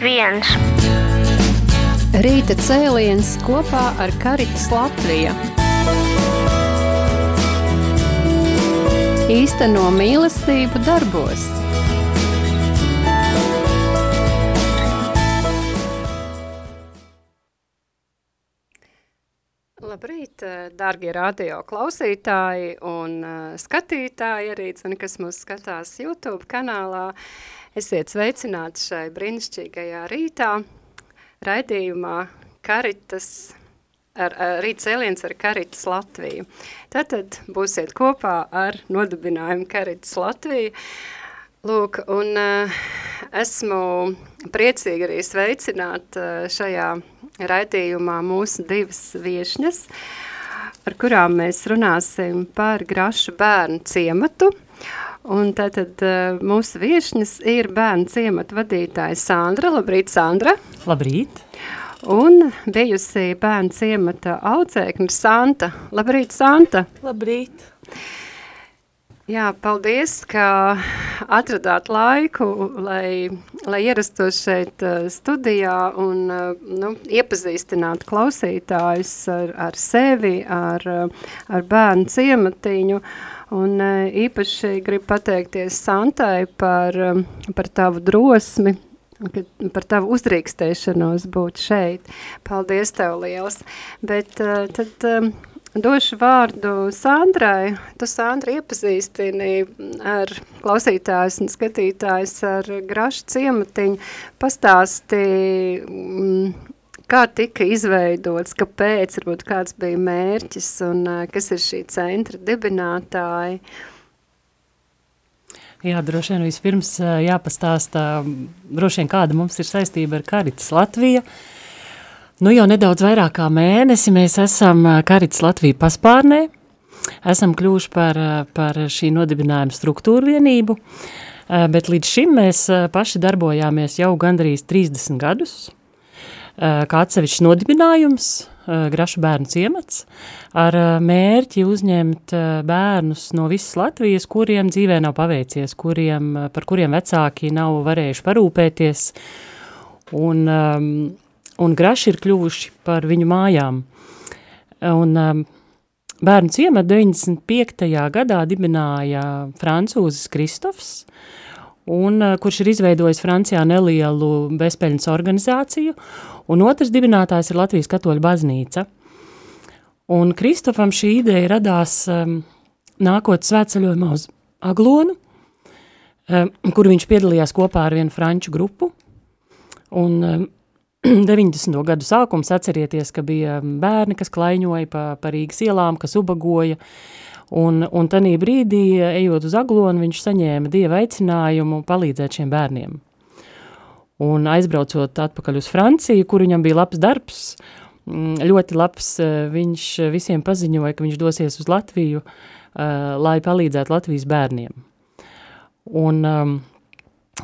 viens. Rīta cēliens kopā ar Karitas Latviju. Īsteno mīlestību darbos. Labrīt, darbie radio klausītāji un skatītāji, arī ceni, kas mūs skatās YouTube kanālā. Esiet sveicināti šai brīnišķīgajā rītā, raidījumā Karitas, ar, ar rīt cēliens ar Karitas Latviju. Tātad būsiet kopā ar nodibinājumu Karitas Latviju. Lūk, un uh, esmu priecīgi arī sveicināt uh, šajā raidījumā mūsu divas viešņas, ar kurām mēs runāsim par grašu bērnu ciematu. Un tātad uh, mūsu viešņas ir bērnu ciemata vadītāja Sandra. Labrīt, Sandra! Labrīt! Un bijusi bērnu ciemata audzēkņa Santa. Labrīt, Santa! Labrīt! Jā, paldies, ka atradāt laiku, lai, lai ierastos šeit studijā un nu, iepazīstinātu klausītājus ar, ar sevi, ar, ar bērnu ciematiņu. Uh, Un e, īpaši gribu pateikties Santai par, e, par tavu drosmi, par tavu uzdrīkstēšanos būt šeit. Paldies tev liels. Bet e, tad došu vārdu Sandrai. Tu, Sandra, iepazīstini ar klausītājs un skatītājs ar grašu ciematiņu. Pastāsti, kā tika izveidots, kāpēc, varbūt kāds bija mērķis un kas ir šī centra dibinātāji? Jā, droši vien vispirms jāpastāsta, droši vien kāda mums ir saistība ar Karitas Latviju. Nu jau nedaudz vairāk kā mēnesi mēs esam Karitas Latviju paspārnē, esam kļuvuši par, par šī nodibinājuma struktūru vienību, bet līdz šim mēs paši darbojāmies jau gandrīz 30 gadus, kā atsevišķs nodibinājums, eh, Grašu bērnu ciemats, ar eh, mērķi uzņemt bērnus no visas Latvijas, kuriem dzīvē nav paveicies, kuriem, par kuriem vecāki nav varējuši parūpēties, un, ehm, un Graši ir kļuvuši par viņu mājām. Un ehm, bērnu ciematu 95. gadā dibināja francūzis Kristofs, un, kurš ir izveidojis Francijā nelielu bezpeļņas organizāciju, un otrs dibinātājs ir Latvijas katoļu baznīca. Un Kristofam šī ideja radās um, nākot svētceļojumā uz Aglonu, um, kur viņš piedalījās kopā ar vienu franču grupu, un um, 90. gadu sākums atcerieties, ka bija bērni, kas klaiņoja pa, pa Rīgas ielām, kas ubagoja, un, un tanī brīdī, ejot uz Aglonu, viņš saņēma dieva aicinājumu palīdzēt šiem bērniem. Un aizbraucot atpakaļ uz Franciju, kur viņam bija labs darbs, mm, ļoti labs, eh, viņš visiem paziņoja, ka viņš dosies uz Latviju, eh, lai palīdzētu Latvijas bērniem. Un, um,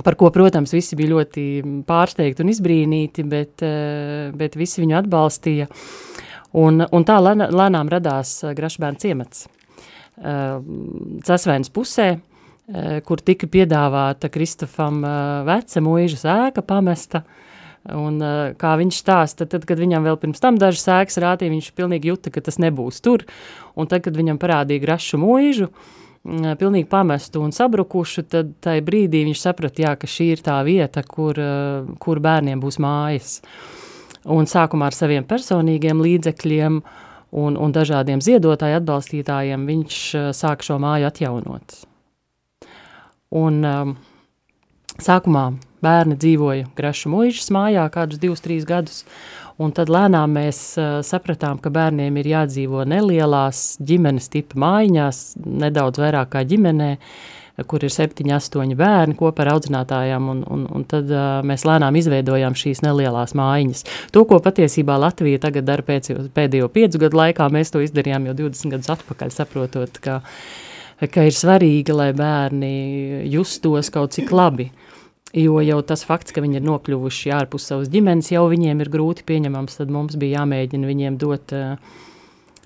par ko, protams, visi bija ļoti pārsteigti un izbrīnīti, bet, eh, bet visi viņu atbalstīja. Un, un tā lēnām radās Grašbērnu ciemats. Casvēnas pusē, Eh, kur tika piedāvāta Kristofam eh, veca mūža sēka pamesta, un kā viņš stāsta, tad, kad viņam vēl pirms tam dažas sēkas rātīja, viņš pilnīgi juta, ka tas nebūs tur, un tad, kad viņam parādīja grašu mūžu, mm, pilnīgi pamestu un sabrukušu, tad tai brīdī viņš saprata, jā, ka šī ir tā vieta, kur, kur bērniem būs mājas. Un sākumā ar saviem personīgiem līdzekļiem un, un dažādiem ziedotāju atbalstītājiem viņš sāk šo māju atjaunot. Un um, sākumā bērni dzīvoja Greša muižas mājā kādus divus, trīs gadus, un tad lēnām mēs uh, sapratām, ka bērniem ir jādzīvo nelielās ģimenes tipa mājiņās, nedaudz vairāk kā ģimenē, kur ir septiņi, astoņi bērni kopā ar audzinātājām, un, un, un tad uh, mēs lēnām izveidojām šīs nelielās mājiņas. To, ko patiesībā Latvija tagad dara pēc, pēdējo piecu gadu laikā, mēs to izdarījām jau 20 gadus atpakaļ, saprotot, ka ka ir svarīgi, lai bērni justos kaut cik labi. Jo jau tas fakts, ka viņi ir nokļuvuši ārpus savas ģimenes, jau viņiem ir grūti pieņemams, tad mums bija jāmēģina viņiem dot uh,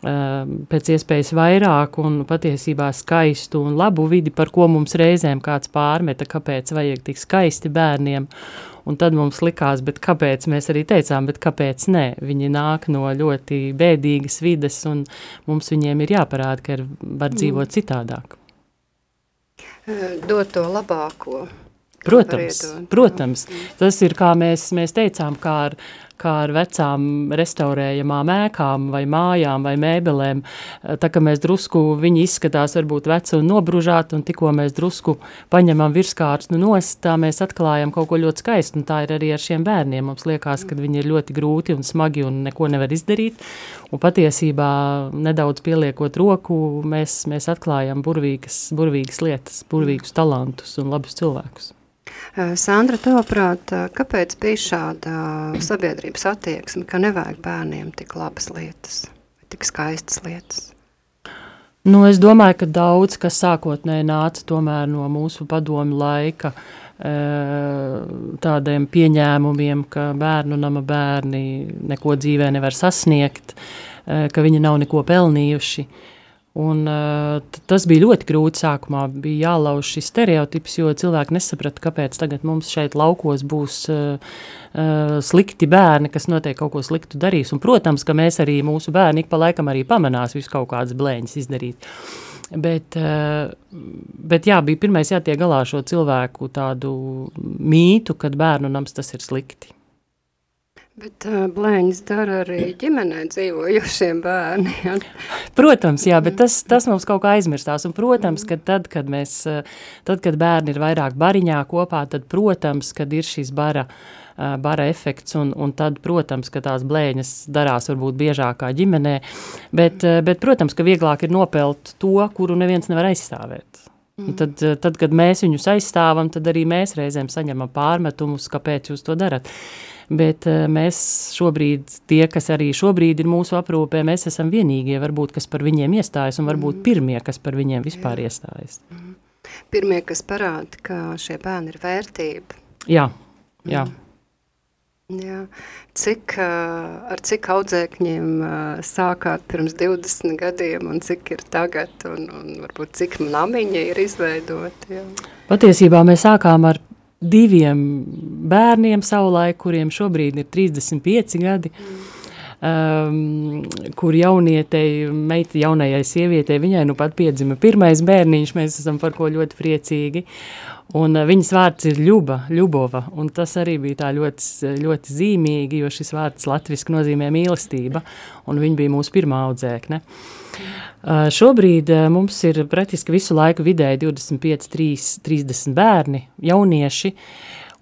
pēc iespējas vairāk un patiesībā skaistu un labu vidi, par ko mums reizēm kāds pārmeta, kāpēc vajag tik skaisti bērniem. Un tad mums likās, bet kāpēc mēs arī teicām, bet kāpēc ne? Viņi nāk no ļoti bēdīgas vides, un mums viņiem ir jāparāda, ka ir, var dzīvot mm. citādāk. Dot to labāko. Protams, protams. Tas ir, kā mēs, mēs teicām, kā ar, kā ar vecām restaurējamām ēkām vai mājām vai mēbelēm. Tā kā mēs drusku, viņi izskatās varbūt veci un nobružāti, un tikko mēs drusku paņemam virskārs nu nost, tā mēs atklājam kaut ko ļoti skaistu, un tā ir arī ar šiem bērniem. Mums liekas, ka viņi ir ļoti grūti un smagi un neko nevar izdarīt, un patiesībā nedaudz pieliekot roku, mēs, mēs atklājam burvīgas, burvīgas lietas, burvīgus talantus un labus cilvēkus. Sandra, tavuprāt, kāpēc bija šāda sabiedrības attieksme, ka nevajag bērniem tik labas lietas, tik skaistas lietas? Nu, es domāju, ka daudz kas sākotnēji nāca no mūsu padomu laika tādiem pieņēmumiem, ka bērnu nama bērni neko dzīvē nevar sasniegt, ka viņi nav neko pelnījuši. Un, tas bija ļoti grūti sākumā. Bija jālauž šis stereotips, jo cilvēki nesaprata, kāpēc mums šeit laukos būs uh, slikti bērni, kas noteikti kaut ko sliktu darīs. Un, protams, ka mēs arī mūsu bērni ik pa laikam arī pamanās visu kaut kādas blēņas izdarīt. Bet, bet jā, bija pirmais jātiek galā šo cilvēku tādu mītu, kad bērnu nams tas ir slikti. Bet uh, blēņas dara arī ģimenē dzīvojošiem bērniem. protams, jā, bet tas, tas mums kaut kā aizmirstās. Un, protams, ka tad, kad, mēs, tad, kad bērni ir vairāk bariņā kopā, tad, protams, kad ir šis bara, bara efekts, un, un tad, protams, ka tās blēņas darās varbūt biežākā ģimenē, bet, bet, protams, ka vieglāk ir nopelt to, kuru neviens nevar aizstāvēt. Un tad, tad, kad mēs viņus aizstāvam, tad arī mēs reizēm saņemam pārmetumus, kāpēc jūs to darat. Uh, bet eh, mēs šobrīd, tie, kas arī šobrīd ir mūsu aprūpē, mēs esam vienīgie, varbūt, kas par viņiem iestājas, un varbūt mm. pirmie, kas par viņiem vispār Jā. iestājas. Mm. Pirmie, kas parāda, ka šie bērni ir vērtība. Jā, jā. Mm. Jā. Cik, ar cik audzēkņiem sākāt pirms 20 gadiem un cik ir tagad un, un varbūt cik namiņa ir izveidoti? Jā. Patiesībā mēs sākām ar diviem bērniem savulaik, kuriem šobrīd ir 35 gadi, um, kur jaunietei, meita jaunajai sievietei, viņai nu pat piedzima pirmais bērniņš, mēs esam par ko ļoti priecīgi, un uh, viņas vārds ir Ļuba, Ļubova, un tas arī bija tā ļoti, ļoti zīmīgi, jo šis vārds latviski nozīmē mīlestība, un viņa bija mūsu pirmā audzēkne. Uh, šobrīd uh, mums ir praktiski visu laiku vidēji 25, 3, 30 bērni, jaunieši,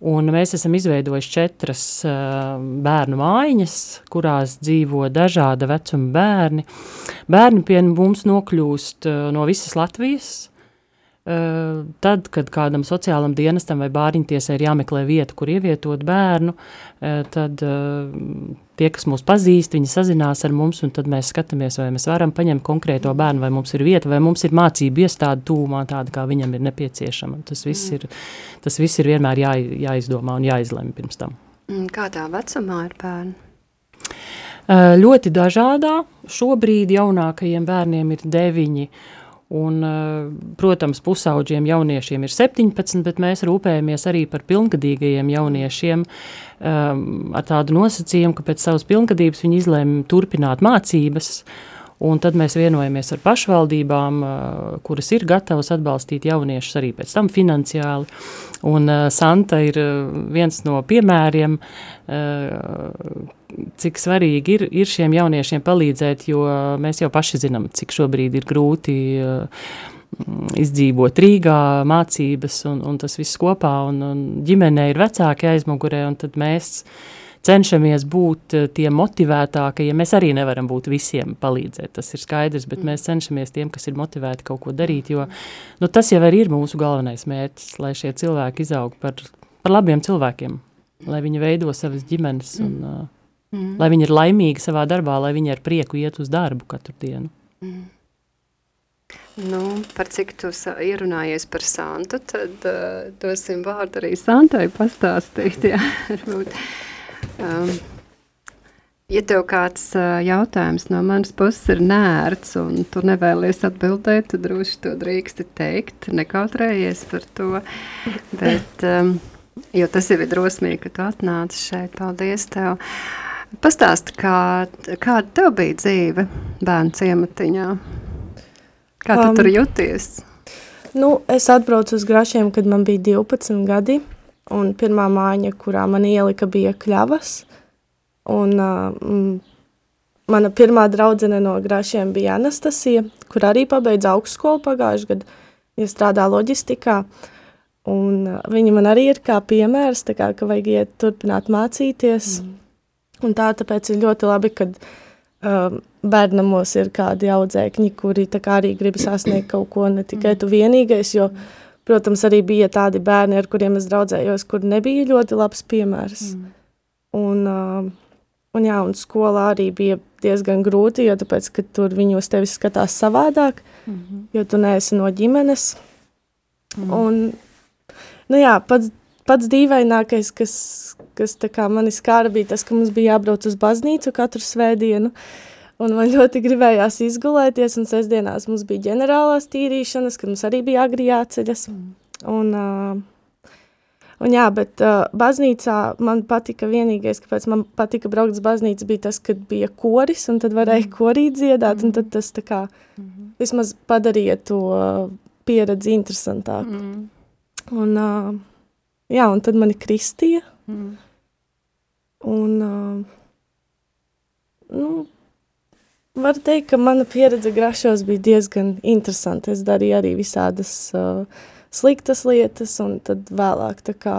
un mēs esam izveidojuši četras uh, bērnu mājiņas, kurās dzīvo dažāda vecuma bērni. Bērni pie mums nokļūst no visas Latvijas, Tad, kad kādam sociālam dienestam vai bāriņtiesai ir jāmeklē vieta, kur ievietot bērnu, tad tie, kas mūs pazīst, viņi sazinās ar mums, un tad mēs skatāmies, vai mēs varam paņemt konkrēto bērnu, vai mums ir vieta, vai mums ir mācība iestāde tūmā tāda, kā viņam ir nepieciešama. Tas viss ir, tas viss ir vienmēr jā, jāizdomā un jāizlemj pirms tam. Kādā vecumā ir bērni? Ļoti dažādā. Šobrīd jaunākajiem bērniem ir deviņi, Un, eh, protams, pusauģiem jauniešiem ir 17, bet mēs rūpējamies arī par pilngadīgajiem jauniešiem um, ar tādu nosacījumu, ka pēc savas pilngadības viņi izlēma turpināt mācības. Un tad mēs vienojamies ar pašvaldībām, uh, kuras ir gatavas atbalstīt jauniešus arī pēc tam finansiāli. Un uh, Santa ir viens no piemēriem, cik svarīgi ir, ir šiem jauniešiem palīdzēt, jo mēs jau paši zinām, cik šobrīd ir grūti izdzīvot Rīgā, mācības un, un tas viss kopā, un, un ģimenē ir vecāki aizmugurē, un tad mēs cenšamies būt uh, tie motivētākie, mēs arī nevaram būt visiem palīdzēt, tas ir skaidrs, bet mēs cenšamies tiem, kas ir motivēti kaut ko darīt, jo nu, tas jau ir mūsu galvenais mērķis, lai šie cilvēki izaug par, par labiem cilvēkiem, lai viņi veido savas ģimenes un uh, Mm. Lai viņi ir laimīgi savā darbā, lai viņi ar prieku iet uz darbu katru dienu. Mm. Nu, par cik tu ierunājies par Santu, tad uh, dosim vārdu arī Santai pastāstīt. Jā, um, ja tev kāds uh, jautājums no manas puses ir nērts un tu nevēlies atbildēt, tad droši to drīksti teikt, nekautrējies par to. Bet, um, jo tas jau ir drosmīgi, ka tu atnāci šeit. Paldies tev! Pastāsti, kā, kāda tev bija dzīve bērnu ciematiņā? Kā tu um, tur jūties? Nu, es atbraucu uz Grašiem, kad man bija 12 gadi, un pirmā māja, kurā man ielika, bija kļavas, un uh, mana pirmā draudzene no Grašiem bija Anastasija, kur arī pabeidza augstskolu pagājuši gadu, ja strādā loģistikā, un uh, viņa man arī ir kā piemērs, kā, ka vajag iet turpināt mācīties, mm. Un tā tāpēc ir ļoti labi, kad um, bērnamos ir kādi audzēkņi, kuri arī grib sasniegt kaut ko, ne tikai tu vienīgais, jo, protams, arī bija tādi bērni, ar kuriem es draudzējos, kur nebija ļoti labs piemērs. Mm. Un, uh, un, jā, un skolā arī bija diezgan grūti, jo tāpēc, tur viņi uz tevi skatās savādāk, mm -hmm. jo tu neesi no ģimenes. Mm. Un, nu jā, pats pats dīvainākais, kas, kas mani skāra, bija tas, ka mums bija jābrauc uz baznīcu katru svētdienu. Un man ļoti gribējās izgulēties, un sestdienās mums bija ģenerālās tīrīšanas, kad mums arī bija agri jāceļas. Un, uh, un jā, bet uh, baznīcā man patika vienīgais, kāpēc man patika braukt uz baznīcu, bija tas, kad bija koris, un tad varēja mm. korī dziedāt, un tad tas tā kā mm. vismaz padarīja to pieredzi interesantāku. Mm. Un, uh, Jā, un tad mani kristīja. Mm. Un, uh, nu, var teikt, ka mana pieredze grašos bija diezgan interesanta. Es darīju arī visādas uh, sliktas lietas, un tad vēlāk tā kā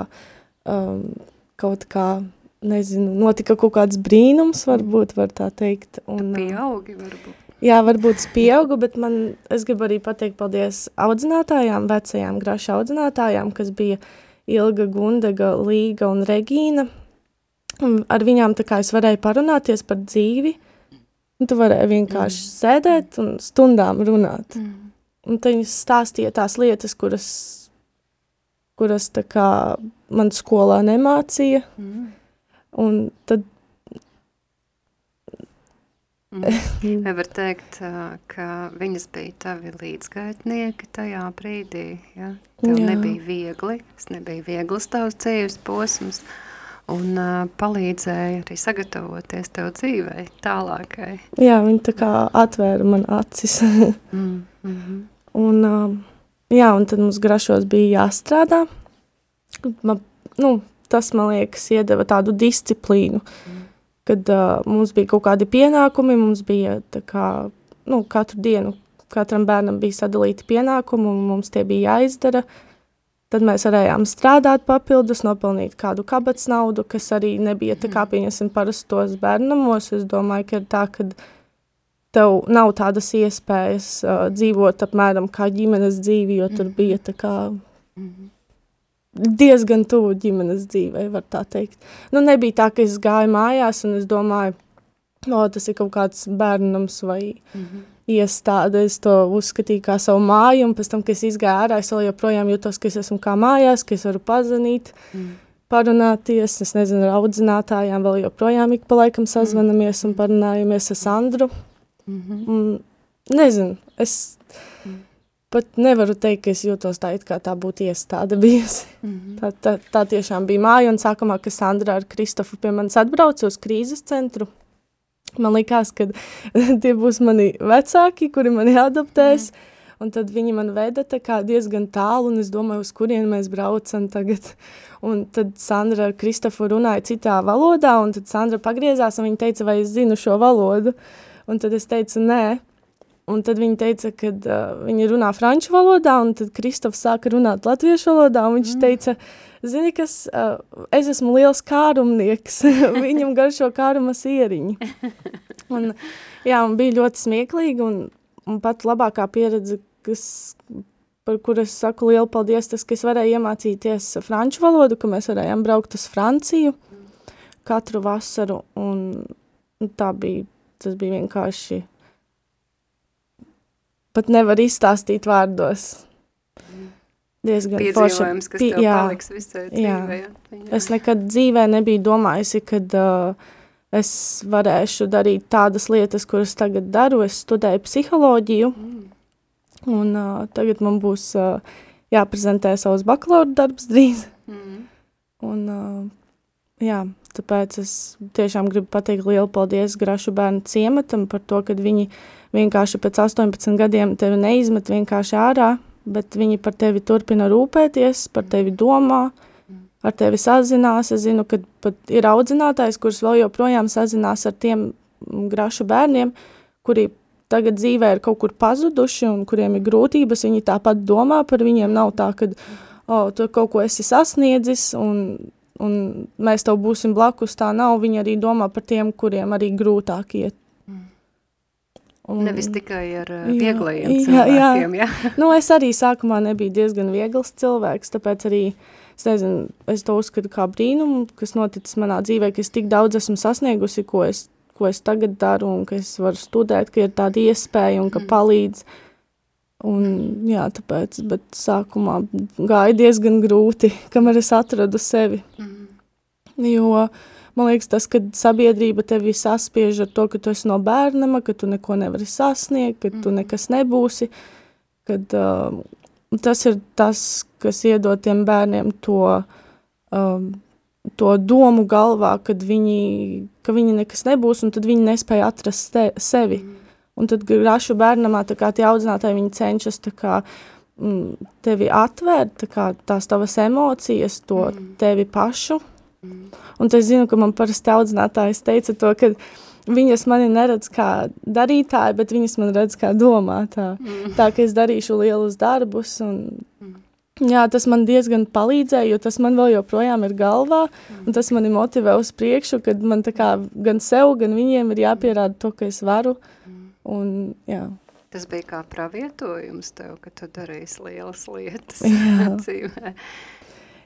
um, kaut kā, nezinu, notika kaut kāds brīnums, varbūt, var tā teikt. Un, tu pieaugi, varbūt. Jā, varbūt es pieaugu, bet man, es gribu arī pateikt paldies audzinātājām, vecajām graša audzinātājām, kas bija Ilga, Gundega, Līga un Regīna. Un ar viņām tā kā es varēju parunāties par dzīvi, un tu varēji vienkārši mm. sēdēt un stundām runāt. Mm. Un tad viņas stāstīja tās lietas, kuras, kuras tā kā man skolā nemācīja. Mm. Un tad Mm. Vai var teikt, ka viņas bija tavi līdzgaitnieki tajā brīdī, ja? Tev Jā. nebija viegli, tas nebija viegls tavs dzīves posms, un uh, palīdzēja arī sagatavoties tev dzīvei tālākai. Jā, viņi tā kā atvēra man acis. mm, mm -hmm. Un, uh, jā, un tad mums grašos bija jāstrādā. Man, nu, tas, man liekas, iedeva tādu disciplīnu. Mm kad uh, mums bija kaut kādi pienākumi, mums bija kā, nu, katru dienu, katram bērnam bija sadalīti pienākumi, un mums tie bija jāizdara. Tad mēs varējām strādāt papildus, nopelnīt kādu kabatas naudu, kas arī nebija tā kā, mhm. pieņemsim, parastos bērnamos. Es domāju, ka ir tā, ka tev nav tādas iespējas uh, dzīvot apmēram kā ģimenes dzīvi, jo tur bija tā kā... -hmm diezgan tuvu ģimenes dzīvei, var tā teikt. Nu, nebija tā, ka es gāju mājās un es domāju, no, tas ir kaut kāds bērnums vai mm -hmm. Iestāde, es to uzskatīju kā savu māju, un pēc tam, kad es izgāju ārā, es joprojām jūtos, ka es esmu kā mājās, ka es varu pazanīt, mm. parunāties, es nezinu, ar audzinātājām vēl joprojām ik pa laikam mm. un parunājamies ar Sandru. Mm -hmm. un, nezinu, es pat nevaru teikt, ka es jūtos tā, it kā tā būtu iestāde bijusi. Mm -hmm. tā, tā, tā tiešām bija māja, un sākumā, kad Sandra ar Kristofu pie manis atbrauca uz krīzes centru, man likās, ka tie būs mani vecāki, kuri mani adoptēs, mm un tad viņi man veda diezgan tālu, un es domāju, uz kurien mēs braucam tagad. Un tad Sandra ar Kristofu runāja citā valodā, un tad Sandra pagriezās, un viņa teica, vai es zinu šo valodu, un tad es teicu, nē, Un tad viņa teica, ka uh, viņa runā franču valodā, un tad Kristofs sāka runāt latviešu valodā, un viņš mm. teica, zini, kas, uh, es esmu liels kārumnieks, viņam garšo kāruma sieriņi. Un, jā, un bija ļoti smieklīgi, un, un pat labākā pieredze, kas, par kuru es saku lielu paldies, tas, ka es varēju iemācīties franču valodu, ka mēs varējām braukt uz Franciju katru vasaru, un, un tā bija, tas bija vienkārši pat nevar izstāstīt vārdos. Diezgan Piedzīvojums, kas Pi tev jā, paliks visai dzīvē. Jā. Jā. Es nekad dzīvē nebiju domājusi, kad uh, es varēšu darīt tādas lietas, kuras tagad daru. Es studēju psiholoģiju, mm. un uh, tagad man būs uh, jāprezentē savus bakalaura darbs drīz. Mm. Un, uh, jā, tāpēc es tiešām gribu pateikt lielu paldies Grašu bērnu ciematam par to, ka viņi vienkārši pēc 18 gadiem tevi neizmet vienkārši ārā, bet viņi par tevi turpina rūpēties, par tevi domā, ar tevi sazinās. Es zinu, ka pat ir audzinātājs, kurš vēl joprojām sazinās ar tiem grašu bērniem, kuri tagad dzīvē ir kaut kur pazuduši un kuriem ir grūtības, viņi tāpat domā par viņiem. Nav tā, ka oh, tu kaut ko esi sasniedzis un, un mēs tev būsim blakus. Tā nav. Viņi arī domā par tiem, kuriem arī grūtāk iet. Un, Nevis tikai ar uh, vieglajiem jā, cilvēkiem, jā. jā. nu, es arī sākumā nebiju diezgan viegls cilvēks, tāpēc arī, es nezinu, es to uzskatu kā brīnumu, kas noticis manā dzīvē, ka es tik daudz esmu sasniegusi, ko es ko es tagad daru, un ka es varu studēt, ka ir tāda iespēja un ka mm. palīdz. Un, jā, tāpēc, bet sākumā gāja diezgan grūti, kamēr es atradu sevi. Mm. Jo, man liekas, tas, kad sabiedrība tevi saspiež ar to, ka tu esi no bērnama, ka tu neko nevari sasniegt, ka tu mm. nekas nebūsi, kad uh, tas ir tas, kas iedod tiem bērniem to um, to domu galvā, kad viņi, ka viņi nekas nebūs, un tad viņi nespēja atrast te, sevi. Mm. Un tad grašu bērnamā tā kā tie audzinātāji, viņi cenšas kā mm, tevi atvērt, tā kā tās tavas emocijas, to tevi pašu. Mm. Un es zinu, ka man parasti audzinātājs teica to, ka viņas mani neredz kā darītāju, bet viņas man redz kā domātāju. Mm. Tā, ka es darīšu lielus darbus un mm. Jā, tas man diezgan palīdzēja, jo tas man vēl joprojām ir galvā, un tas mani motivē uz priekšu, kad man kā gan sev, gan viņiem ir jāpierāda to, ka es varu, un jā. Tas bija kā pravietojums tev, ka tu darīsi lielas lietas dzīvē.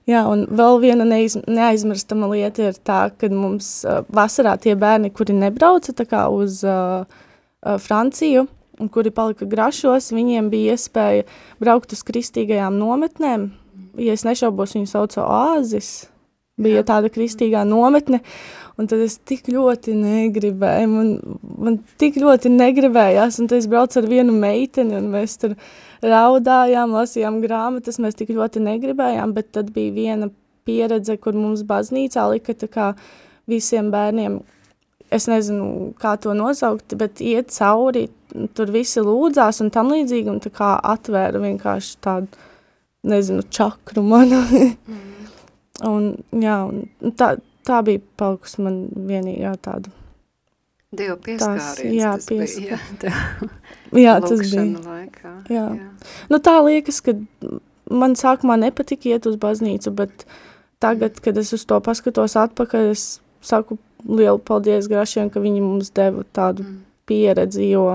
Jā, un vēl viena neiz, neaizmirstama lieta ir tā, kad mums uh, vasarā tie bērni, kuri nebrauca kā uz uh, uh, Franciju, un kuri palika grašos, viņiem bija iespēja braukt uz kristīgajām nometnēm. Ja es nešaubos, viņu sauca oāzis. Bija tāda kristīgā nometne, un tad es tik ļoti negribēju, man, man tik ļoti negribējās, un tad es braucu ar vienu meiteni, un mēs tur raudājām, lasījām grāmatas, mēs tik ļoti negribējām, bet tad bija viena pieredze, kur mums baznīcā lika visiem bērniem es nezinu, kā to nosaukt, bet iet cauri, tur visi lūdzās un tam līdzīgi, un tā kā atvēra vienkārši tādu, nezinu, čakru manu. mm. un, jā, un tā, tā bija palikusi man vienīgā tāda. Dievu pieskāriens jā, tas pies... bija, jā, jā, tas bija. Laikā. Jā. jā. Nu tā liekas, ka man sākumā nepatika iet uz baznīcu, bet tagad, kad es uz to paskatos atpakaļ, es saku, lielu paldies Grašiem, ka viņi mums deva tādu mm. pieredzi, jo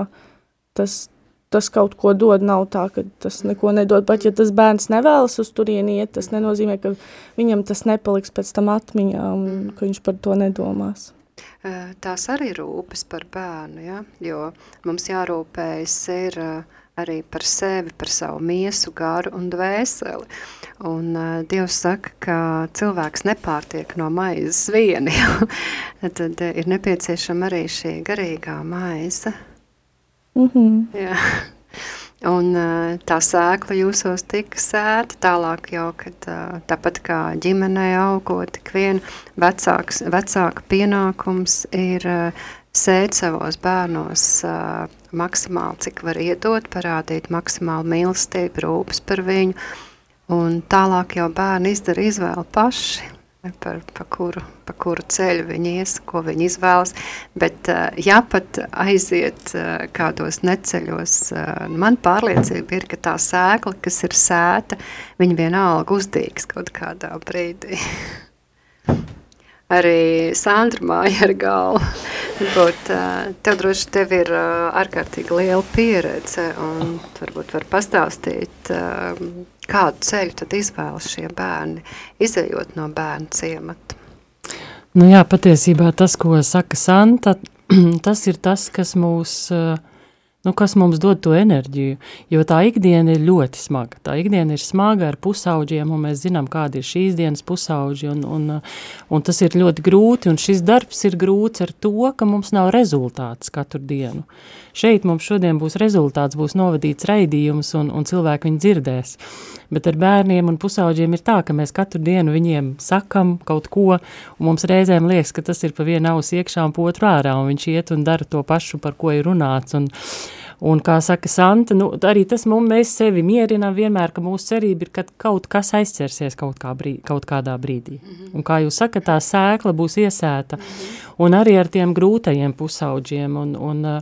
tas, tas kaut ko dod, nav tā, ka tas neko nedod. Pat ja tas bērns nevēlas uz turieni iet, tas nenozīmē, ka viņam tas nepaliks pēc tam atmiņā un mm. ka viņš par to nedomās. Tās arī rūpes par bērnu, ja? jo mums jārūpējas ir arī par sevi, par savu miesu, garu un dvēseli. Un uh, Dievs saka, ka cilvēks nepārtiek no maizes vieni, tad ir nepieciešama arī šī garīgā maize. Mm -hmm. Jā. Un uh, tā sēkla jūsos tika sēta tālāk jau, kad uh, tāpat kā ģimenei augot, tik vien vecāks, vecāka pienākums ir uh, sēt savos bērnos maksimāli, cik var iedot, parādīt maksimāli mīlestību, rūpes par viņu, Un tālāk jau bērni izdara izvēli paši, par, pa, kuru, pa kuru ceļu viņi ies, ko viņi izvēlas. Bet, ja pat aiziet kādos neceļos, man pārliecība ir, ka tā sēkla, kas ir sēta, viņa vienalga uzdīgs kaut kādā brīdī. Arī Sandra māja ar galvu. Būt, tev droši tev ir ārkārtīgi liela pieredze un varbūt var pastāstīt, Kādu ceļu tad izvēlas šie bērni, izējot no bērnu ciemata? Nu jā, patiesībā tas, ko saka Santa, tas ir tas, kas mūs nu, kas mums dod to enerģiju. Jo tā ikdiena ir ļoti smaga. Tā ikdiena ir smaga ar pusauģiem, un mēs zinām, kāda ir šīs dienas pusauģi. Un, un, un tas ir ļoti grūti, un šis darbs ir grūts ar to, ka mums nav rezultāts katru dienu. Šeit mums šodien būs rezultāts, būs novadīts raidījums, un, un cilvēki viņu dzirdēs. Bet ar bērniem un pusauģiem ir tā, ka mēs katru dienu viņiem sakam kaut ko, un mums reizēm liekas, ka tas ir pa vienu ausu iekšā un pa otru ārā, un viņš iet un dara to pašu, par ko ir runāts. Un, Un, kā saka Santa, nu, arī tas mums, mēs sevi mierinām vienmēr, ka mūsu cerība ir, ka kaut kas aizķersies kaut, kā brīd, kaut kādā brīdī. Mm -hmm. Un kā jūs sakat, tā sēkla būs iesēta. Mm -hmm. Un arī ar tiem grūtajiem pusauģiem. Un, un, uh,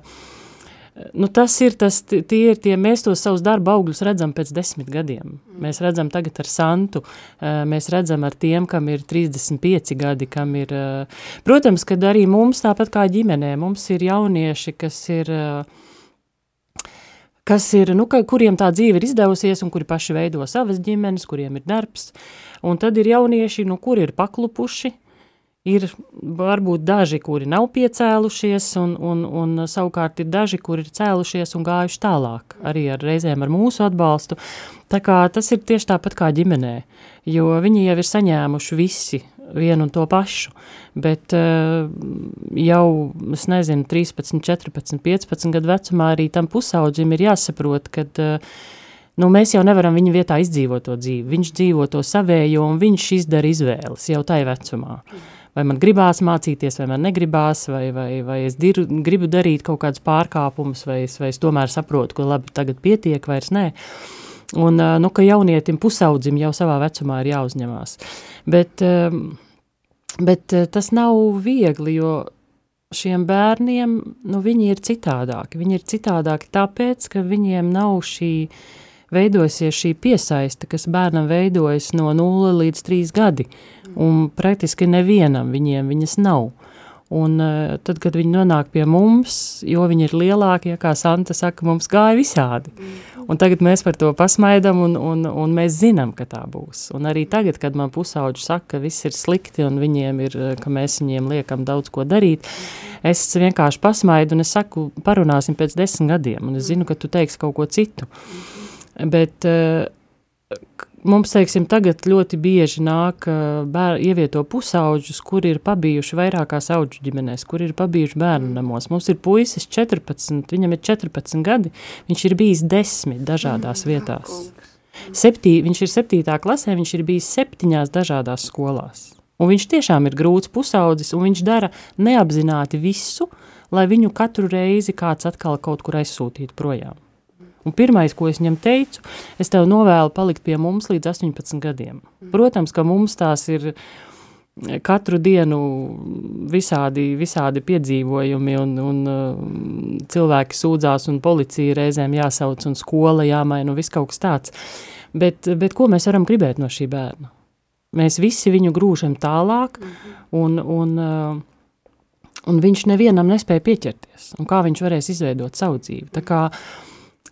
nu, tas ir tas, tie ir tie, mēs tos savus darba augļus redzam pēc desmit gadiem. Mm. Mēs redzam tagad ar Santu, uh, mēs redzam ar tiem, kam ir 35 gadi, kam ir, uh, protams, kad arī mums tāpat kā ģimenē, mums ir jaunieši, kas ir, kas ir, nu, ka, kuriem tā dzīve ir izdevusies un kuri paši veido savas ģimenes, kuriem ir darbs, un tad ir jaunieši, nu, kuri ir paklupuši, ir varbūt daži, kuri nav piecēlušies, un, un, un savukārt ir daži, kuri ir cēlušies un gājuši tālāk, arī ar reizēm ar mūsu atbalstu. Tā kā tas ir tieši tāpat kā ģimenē, jo viņi jau ir saņēmuši visi vienu un to pašu. Bet uh, jau, es nezinu, 13, 14, 15 gadu vecumā arī tam pusaudzim ir jāsaprot, ka uh, nu, mēs jau nevaram viņa vietā izdzīvot to dzīvi. Viņš dzīvo to savējo un viņš izdara izvēles jau tajā vecumā. Vai man gribās mācīties, vai man negribās, vai, vai, vai es dir, gribu darīt kaut kādus pārkāpumus, vai es, vai es tomēr saprotu, ka labi, tagad pietiek, vairs nē. Un, nu, ka jaunietim pusaudzim jau savā vecumā ir jāuzņemās. Bet, bet tas nav viegli, jo šiem bērniem, nu, viņi ir citādāki. Viņi ir citādāki tāpēc, ka viņiem nav šī, veidojasies šī piesaiste, kas bērnam veidojas no 0 līdz 3 gadi, un praktiski nevienam viņiem viņas nav. Un uh, tad, kad viņi nonāk pie mums, jo viņi ir lielākie, kā Santa saka, mums gāja visādi. Mm. Un tagad mēs par to pasmaidam un, un, un mēs zinām, ka tā būs. Un arī tagad, kad man pusauģi saka, ka viss ir slikti un viņiem ir, eh, ka mēs viņiem liekam daudz ko darīt, es vienkārši pasmaidu un es saku, parunāsim pēc desmit gadiem. Un es zinu, ka tu teiksi kaut ko citu. Bet uh, mums, teiksim, tagad ļoti bieži nāk bēr, ievieto pusauģus, kuri ir pabijuši vairākās auģu ģimenēs, kuri ir pabijuši bērnu namos. Mums ir puisis 14, viņam ir 14 gadi, viņš ir bijis desmit dažādās mm, vietās. Septī, viņš ir septītā klasē, viņš ir bijis septiņās dažādās skolās. Un viņš tiešām ir grūts pusaudzis, un viņš dara neapzināti visu, lai viņu katru reizi kāds atkal kaut kur aizsūtītu projām. Un pirmais, ko es viņam teicu, es tev novēlu palikt pie mums līdz 18 gadiem. Protams, ka mums tās ir katru dienu visādi, visādi piedzīvojumi, un, un uh, cilvēki sūdzās, un policija reizēm jāsauc, un skola jāmaina, un viss kaut kas tāds. Bet, bet ko mēs varam gribēt no šī bērna? Mēs visi viņu grūžam tālāk, un, un, uh, un viņš nevienam nespēja pieķerties. Un kā viņš varēs izveidot savu dzīvi? Tā kā uh,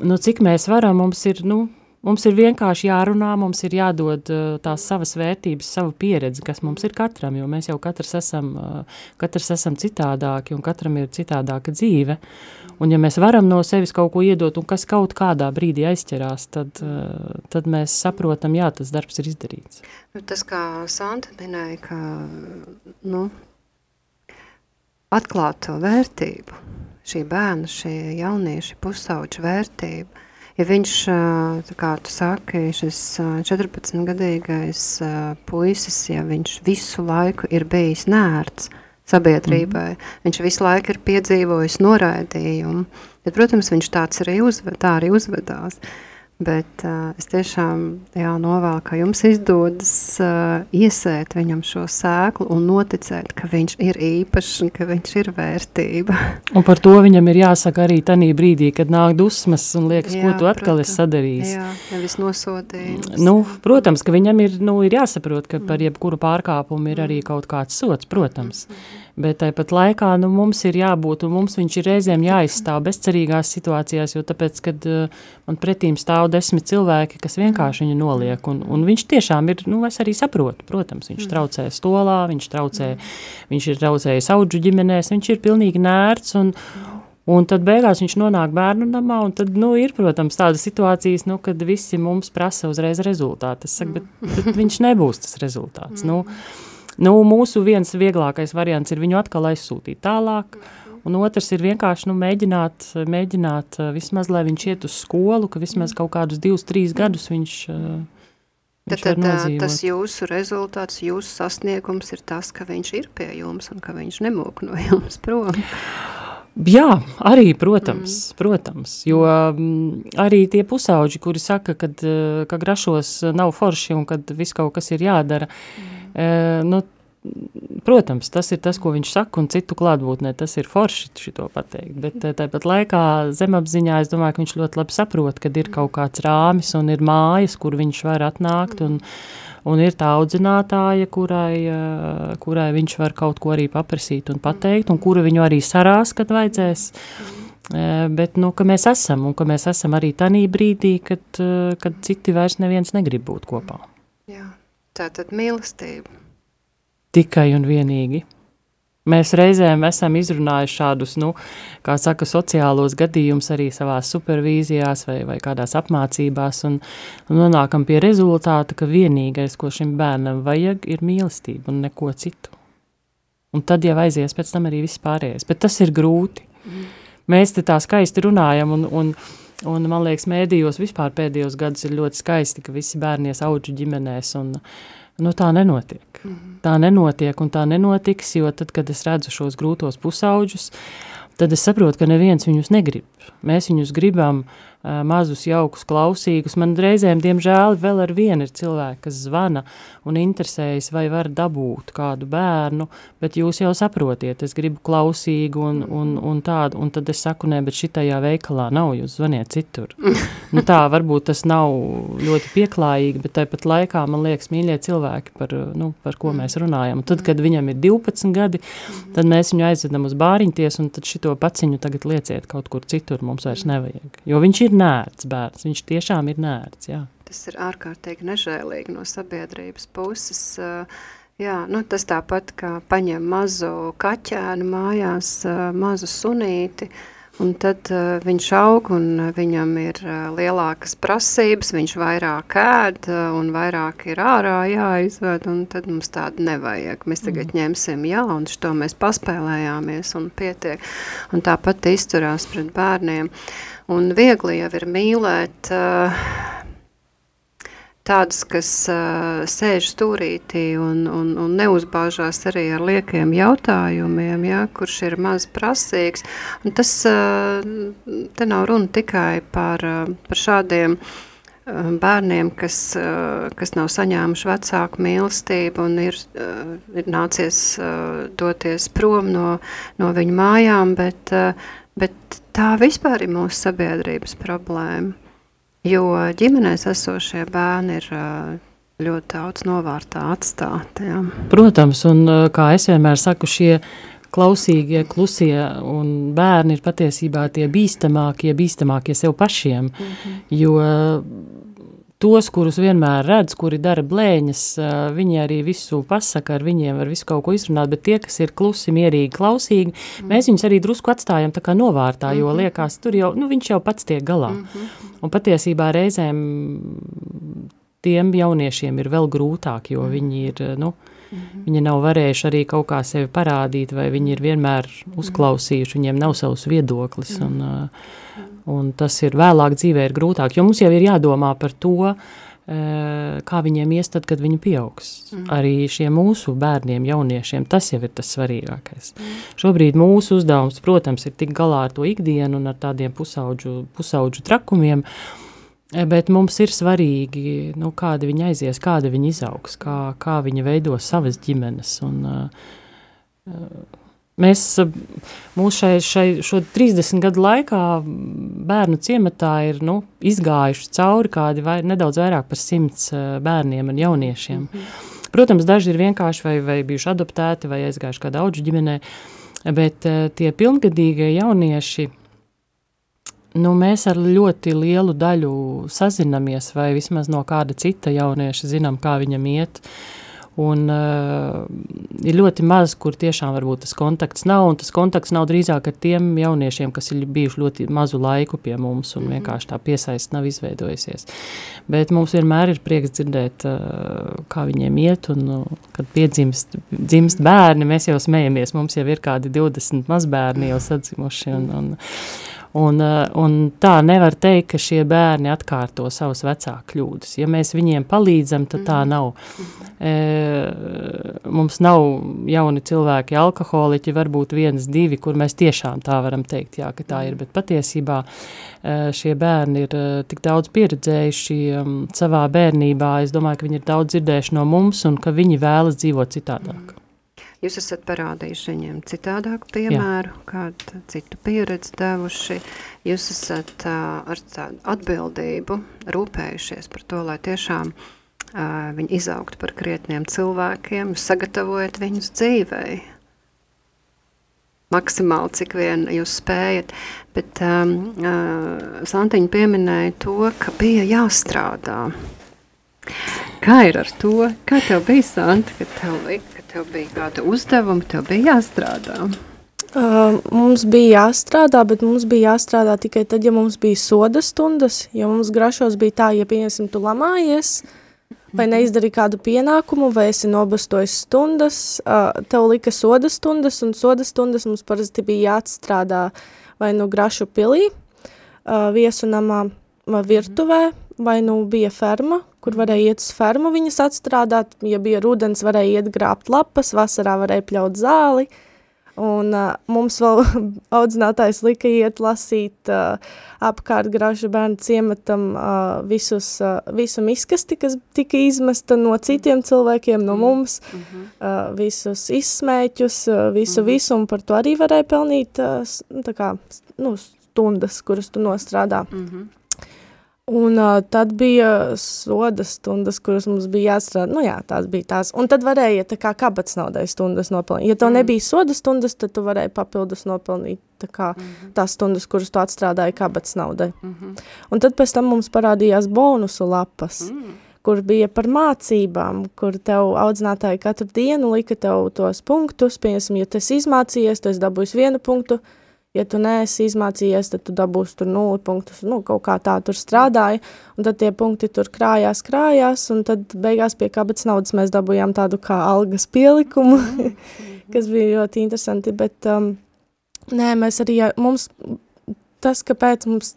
nu, cik mēs varam, mums ir, nu, mums ir vienkārši jārunā, mums ir jādod uh, tās savas vērtības, savu pieredzi, kas mums ir katram, jo mēs jau katrs esam, uh, katrs esam citādāki un katram ir citādāka dzīve. Un ja mēs varam no sevis kaut ko iedot un kas kaut kādā brīdī aizķerās, tad, uh, tad mēs saprotam, jā, tas darbs ir izdarīts. Nu, tas, kā Santa minēja, ka, nu, atklāt to vērtību, šī bērna, šie jaunieši pusauģa vērtība. Ja viņš, kā tu saki, šis 14-gadīgais puisis, ja viņš visu laiku ir bijis nērts sabiedrībai, mm -hmm. viņš visu laiku ir piedzīvojis noraidījumu, tad, protams, viņš tāds arī uzved, tā arī uzvedās. Uh, Bet uh, es tiešām jā, novēlu, ka jums izdodas uh, iesēt viņam šo sēklu un noticēt, ka viņš ir īpašs un ka viņš ir vērtība. Un par to viņam ir jāsaka arī tajā brīdī, kad nāk dusmas un liekas, jā, ko tu atkal esi sadarījis. Jā, nevis nosodījums. Nu, protams, ka viņam ir, nu, ir jāsaprot, ka par jebkuru pārkāpumu ir arī kaut kāds sots, protams. Mm -hmm bet tāpat laikā nu, mums ir jābūt, un mums viņš ir reizēm jāizstāv bezcerīgās situācijās, jo tāpēc, kad uh, man pretīm stāv desmit cilvēki, kas vienkārši viņu noliek, un, un viņš tiešām ir, nu, es arī saprotu, protams, viņš traucē stolā, viņš traucē, viņš ir traucējis audžu ģimenēs, viņš ir pilnīgi nērts, un, Un tad beigās viņš nonāk bērnu namā, un tad, nu, ir, protams, tādas situācijas, nu, kad visi mums prasa uzreiz rezultātu. Es saku, bet, bet viņš nebūs tas rezultāts. Nu, nu, mūsu viens vieglākais variants ir viņu atkal aizsūtīt tālāk, un otrs ir vienkārši, nu, mēģināt, mēģināt vismaz, lai viņš iet uz skolu, ka vismaz kaut kādus divus, trīs gadus viņš, Tad, tad tas jūsu rezultāts, jūsu sasniegums ir tas, ka viņš ir pie jums un ka viņš nemok no jums prom. Jā, arī, protams, mm. protams jo mm, arī tie pusauģi, kuri saka, kad, eh, ka grašos nav forši un kad viss kaut kas ir jādara, mm. Nu, protams, tas ir tas, ko viņš saka, un citu klātbūtnē tas ir forši šito pateikt, bet tāpat laikā zemapziņā es domāju, ka viņš ļoti labi saprot, kad ir kaut kāds rāmis un ir mājas, kur viņš var atnākt un, un ir tā audzinātāja, kurai, kurai viņš var kaut ko arī paprasīt un pateikt, un kura viņu arī sarās, kad vajadzēs. Bet nu, mēs esam, un ka mēs esam arī tajā brīdī, kad, kad citi vairs neviens negrib būt kopā. Jā, tā tad mīlestība. Tikai un vienīgi. Mēs reizēm esam izrunājuši šādus, nu, kā saka, sociālos gadījumus arī savā supervīzijās vai, vai kādās apmācībās, un, un nonākam pie rezultāta, ka vienīgais, ko šim bērnam vajag, ir mīlestība un neko citu. Un tad jau aizies pēc tam arī viss pārējais, bet tas ir grūti. Mm. Mēs te tā skaisti runājam, un, un, un man liekas, mēdījos vispār pēdējos gadus ir ļoti skaisti, ka visi bērnies auģu ģimenēs, un, nu tā nenotiek. Mm -hmm. Tā nenotiek un tā nenotiks, jo tad, kad es redzu šos grūtos pusauģus, tad es saprotu, ka neviens viņus negrib. Mēs viņus gribam uh, mazus, jaukus, klausīgus. Man reizēm, diemžēl, vēl ar vienu ir cilvēki, kas zvana un interesējas, vai var dabūt kādu bērnu, bet jūs jau saprotiet, es gribu klausīgu un, un, un tādu, un tad es saku, nē, bet šitajā veikalā nav, jūs zvaniet citur. nu tā, varbūt tas nav ļoti pieklājīgi, bet tāpat laikā man liekas mīļie cilvēki, par, nu, par ko mēs runājam. Un tad, kad viņam ir 12 gadi, tad mēs viņu aizvedam uz bāriņties, un tad šito paciņu tagad lieciet kaut kur citur, mums vairs nevajag. Jo viņš ir ir nērts bērns, viņš tiešām ir nērts, jā. Tas ir ārkārtīgi nežēlīgi no sabiedrības puses, jā, nu tas tāpat kā paņem mazu kaķēnu mājās, mazu sunīti, un tad uh, viņš aug un viņam ir uh, lielākas prasības, viņš vairāk ēd uh, un vairāk ir ārā jāizved, un tad mums tādu nevajag. Mēs tagad mm. ņemsim jaunu, šo mēs paspēlējāmies un pietiek, un tāpat izturās pret bērniem. Uh, Un viegli jau ir mīlēt uh, tādus, kas uh, sēž stūrītī un, un, un neuzbāžās arī ar liekiem jautājumiem, ja, kurš ir maz prasīgs. Un tas uh, te nav runa tikai par, uh, par šādiem uh, bērniem, kas, uh, kas nav saņēmuši vecāku mīlestību un ir, uh, ir nācies doties prom no, no viņu mājām, bet, bet tā vispār ir mūsu sabiedrības problēma. Jo ģimenēs esošie bērni ir ļoti daudz novārtā atstāti. Ja. Protams, un kā es vienmēr saku, šie klausīgie, klusie un bērni ir patiesībā tie bīstamākie, bīstamākie sev pašiem. Mm -hmm. Jo tos, kurus vienmēr redz, kuri dara blēņas, viņi arī visu pasaka, ar viņiem var visu kaut ko izrunāt, bet tie, kas ir klusi, mierīgi, klausīgi, mm. mēs viņus arī drusku atstājam tā kā novārtā, jo mm -hmm. liekas, tur jau, nu, viņš jau pats tiek galā. Mm -hmm. Un patiesībā reizēm tiem jauniešiem ir vēl grūtāk, jo mm. viņi ir, nu, -hmm. Viņi nav varējuši arī kaut kā sevi parādīt, vai viņi ir vienmēr uzklausījuši, viņiem nav savs viedoklis. Un, -hmm. Un tas ir vēlāk dzīvē ir grūtāk, jo mums jau ir jādomā par to, eh, kā viņiem ies tad, kad viņi pieaugs. Mm. Arī šiem mūsu bērniem, jauniešiem, tas jau ir tas svarīgākais. Mm. Šobrīd mūsu uzdevums, protams, ir tik galā ar to ikdienu un ar tādiem pusauģu, pusauģu trakumiem, eh, bet mums ir svarīgi, nu, kādi viņi aizies, kādi viņi izaugs, kā, kā viņi veido savas ģimenes. Un, uh, Mēs šai, šai, šo 30 gadu laikā bērnu ciematā ir nu, izgājuši cauri kādi vai, nedaudz vairāk par simts bērniem un jauniešiem. -hmm. Protams, daži ir vienkārši vai, vai bijuši adoptēti vai aizgājuši kādā auģu ģimenē, bet tie pilngadīgie jaunieši, nu, mēs ar ļoti lielu daļu sazinamies vai vismaz no kāda cita jaunieša zinām, kā viņam iet. Un uh, ir ļoti maz, kur tiešām varbūt tas kontakts nav, tas kontakts nav drīzāk ar tiem jauniešiem, kas ir bijuši ļoti mazu laiku pie mums, un mhm. vienkārši tā piesaist nav izveidojusies. Bet mums vienmēr ir prieks dzirdēt, uh, kā viņiem iet, un uh, kad piedzimst dzimst bērni, mēs jau smejamies, mums jau ir kādi 20 mazbērni jau sadzimuši, un, un, Un, eh, un tā nevar teikt, ka šie bērni atkārto savus vecāku kļūdas. Ja mēs viņiem palīdzam, tad tā nav. E, mums nav jauni cilvēki, alkoholiķi, varbūt viens, divi, kur mēs tiešām tā varam teikt, jā, ka tā ir. Bet patiesībā e, šie bērni ir tik daudz pieredzējuši um, savā bērnībā. Es domāju, ka viņi ir daudz dzirdējuši no mums un ka viņi vēlas dzīvot citādāk. Jūs esat parādījuši viņiem citādāku piemēru, Jā. kādu citu pieredzi devuši. Jūs esat uh, ar tādu atbildību rūpējušies par to, lai tiešām uh, viņi izaugtu par krietniem cilvēkiem, sagatavojot viņus dzīvei. Maksimāli, cik vien jūs spējat. Bet um, uh, Santiņa pieminēja to, ka bija jāstrādā. Kā ir ar to? Kā tev bija, Santa, kad tev, kad tev bija kāda uzdevuma, tev bija jāstrādā? Uh, mums bija jāstrādā, bet mums bija jāstrādā tikai tad, ja mums bija soda stundas. Ja mums grašos bija tā, ja, pieņemsim, tu lamājies, vai neizdarīji kādu pienākumu, vai esi nobastojis stundas, uh, tev lika soda stundas, un soda stundas mums parasti bija jāatstrādā vai nu grašu pilī, uh, viesu namā, vai virtuvē, vai nu bija ferma, kur varēja iet uz fermu viņas atstrādāt, ja bija rudens, varēja iet grābt lapas, vasarā varēja pļaut zāli, un uh, mums vēl audzinātājs lika iet lasīt uh, apkārt graža bērnu ciematam uh, visus, uh, visu miskasti, kas tika izmesta no citiem cilvēkiem, no mums, uh, visus izsmēķus, uh, visu, visu, un par to arī varēja pelnīt uh, tā kā, nu, stundas, kuras tu nostrādā. Mm -hmm. Un uh, tad bija soda stundas, kuras mums bija jāstrādā. Nu jā, tās bija tās. Un tad varēja tā kā kabats naudai stundas nopelnīt. Ja tev mm. nebija soda stundas, tad tu varēji papildus nopelnīt tā kā mm -hmm. tās stundas, kuras tu atstrādāji kabats naudai. Mm -hmm. Un tad pēc tam mums parādījās bonusu lapas. Mm kur bija par mācībām, kur tev audzinātāji katru dienu lika tev tos punktus, piemēram, ja tu esi izmācījies, tu esi dabūjis vienu punktu, ja tu neesi izmācījies, tad tu dabūsi tur nulli punktus, nu, kaut kā tā tur strādāja, un tad tie punkti tur krājās, krājās, un tad beigās pie kabatas naudas mēs dabūjām tādu kā algas pielikumu, mm. kas bija ļoti interesanti, bet um, nē, mēs arī, mums tas, kāpēc mums